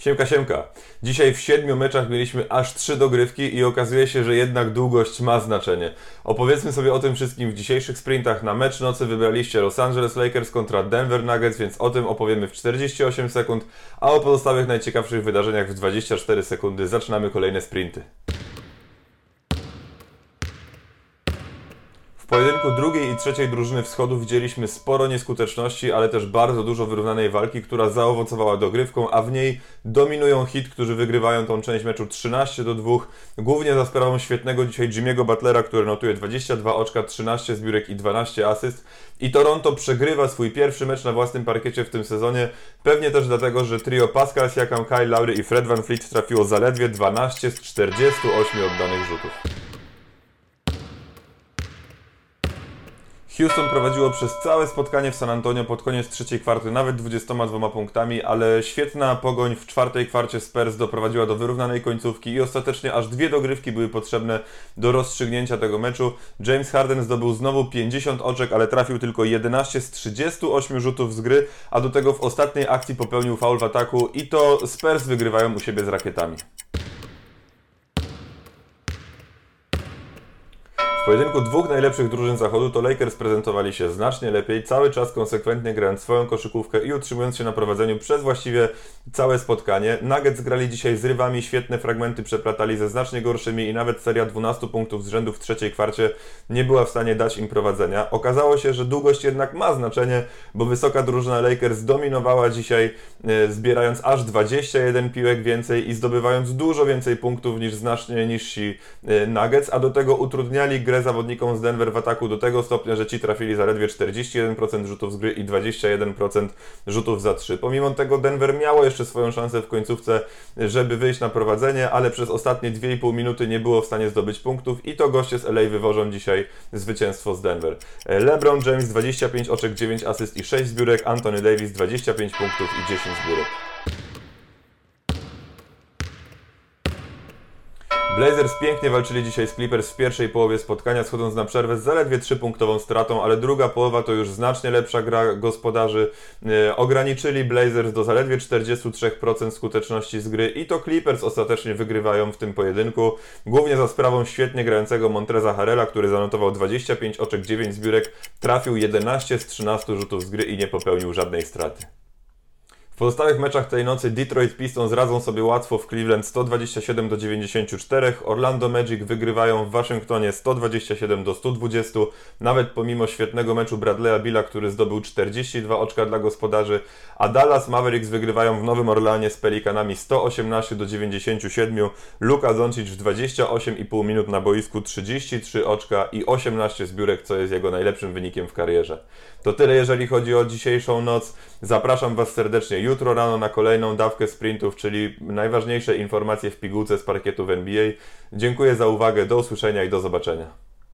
Siemka, siemka. Dzisiaj w siedmiu meczach mieliśmy aż trzy dogrywki i okazuje się, że jednak długość ma znaczenie. Opowiedzmy sobie o tym wszystkim w dzisiejszych sprintach. Na mecz nocy wybraliście Los Angeles Lakers kontra Denver Nuggets, więc o tym opowiemy w 48 sekund, a o pozostałych najciekawszych wydarzeniach w 24 sekundy. Zaczynamy kolejne sprinty. Pojedynku drugiej i trzeciej drużyny wschodu widzieliśmy sporo nieskuteczności, ale też bardzo dużo wyrównanej walki, która zaowocowała dogrywką, a w niej dominują hit, którzy wygrywają tą część meczu 13 do 2, głównie za sprawą świetnego dzisiaj Jimmy'ego Butlera, który notuje 22 oczka, 13 zbiórek i 12 asyst. I Toronto przegrywa swój pierwszy mecz na własnym parkiecie w tym sezonie, pewnie też dlatego, że trio Pascal Siakam, Kyle Lowry i Fred Van Fleet trafiło zaledwie 12 z 48 oddanych rzutów. Houston prowadziło przez całe spotkanie w San Antonio pod koniec trzeciej kwarty nawet 22 punktami, ale świetna pogoń w czwartej kwarcie Spurs doprowadziła do wyrównanej końcówki i ostatecznie aż dwie dogrywki były potrzebne do rozstrzygnięcia tego meczu. James Harden zdobył znowu 50 oczek, ale trafił tylko 11 z 38 rzutów z gry, a do tego w ostatniej akcji popełnił faul w ataku i to Spurs wygrywają u siebie z rakietami. Pojedynku dwóch najlepszych drużyn zachodu to Lakers prezentowali się znacznie lepiej, cały czas konsekwentnie grając swoją koszykówkę i utrzymując się na prowadzeniu przez właściwie całe spotkanie. Nuggets grali dzisiaj z rywami, świetne fragmenty przeplatali ze znacznie gorszymi i nawet seria 12 punktów z rzędu w trzeciej kwarcie nie była w stanie dać im prowadzenia. Okazało się, że długość jednak ma znaczenie, bo wysoka drużyna Lakers dominowała dzisiaj, e, zbierając aż 21 piłek więcej i zdobywając dużo więcej punktów niż znacznie niżsi e, Nuggets, a do tego utrudniali grę zawodnikom z Denver w ataku do tego stopnia, że ci trafili zaledwie 41% rzutów z gry i 21% rzutów za 3. Pomimo tego Denver miało jeszcze swoją szansę w końcówce, żeby wyjść na prowadzenie, ale przez ostatnie 2,5 minuty nie było w stanie zdobyć punktów i to goście z LA wywożą dzisiaj zwycięstwo z Denver. LeBron James 25 oczek, 9 asyst i 6 zbiórek, Anthony Davis 25 punktów i 10 zbiórek. Blazers pięknie walczyli dzisiaj z Clippers w pierwszej połowie spotkania, schodząc na przerwę z zaledwie 3-punktową stratą, ale druga połowa to już znacznie lepsza gra gospodarzy. E, ograniczyli Blazers do zaledwie 43% skuteczności z gry i to Clippers ostatecznie wygrywają w tym pojedynku, głównie za sprawą świetnie grającego Montreza Harrella, który zanotował 25 oczek, 9 zbiórek, trafił 11 z 13 rzutów z gry i nie popełnił żadnej straty pozostałych meczach tej nocy Detroit Pistons radzą sobie łatwo w Cleveland 127 do 94, Orlando Magic wygrywają w Waszyngtonie 127 do 120, nawet pomimo świetnego meczu Bradley'a Billa, który zdobył 42 oczka dla gospodarzy, a Dallas Mavericks wygrywają w Nowym Orleanie z Pelikanami 118 do 97, Luka Doncic w 28,5 minut na boisku 33 oczka i 18 zbiórek, co jest jego najlepszym wynikiem w karierze. To tyle jeżeli chodzi o dzisiejszą noc. Zapraszam Was serdecznie jutro rano na kolejną dawkę sprintów, czyli najważniejsze informacje w pigułce z parkietu w NBA. Dziękuję za uwagę, do usłyszenia i do zobaczenia.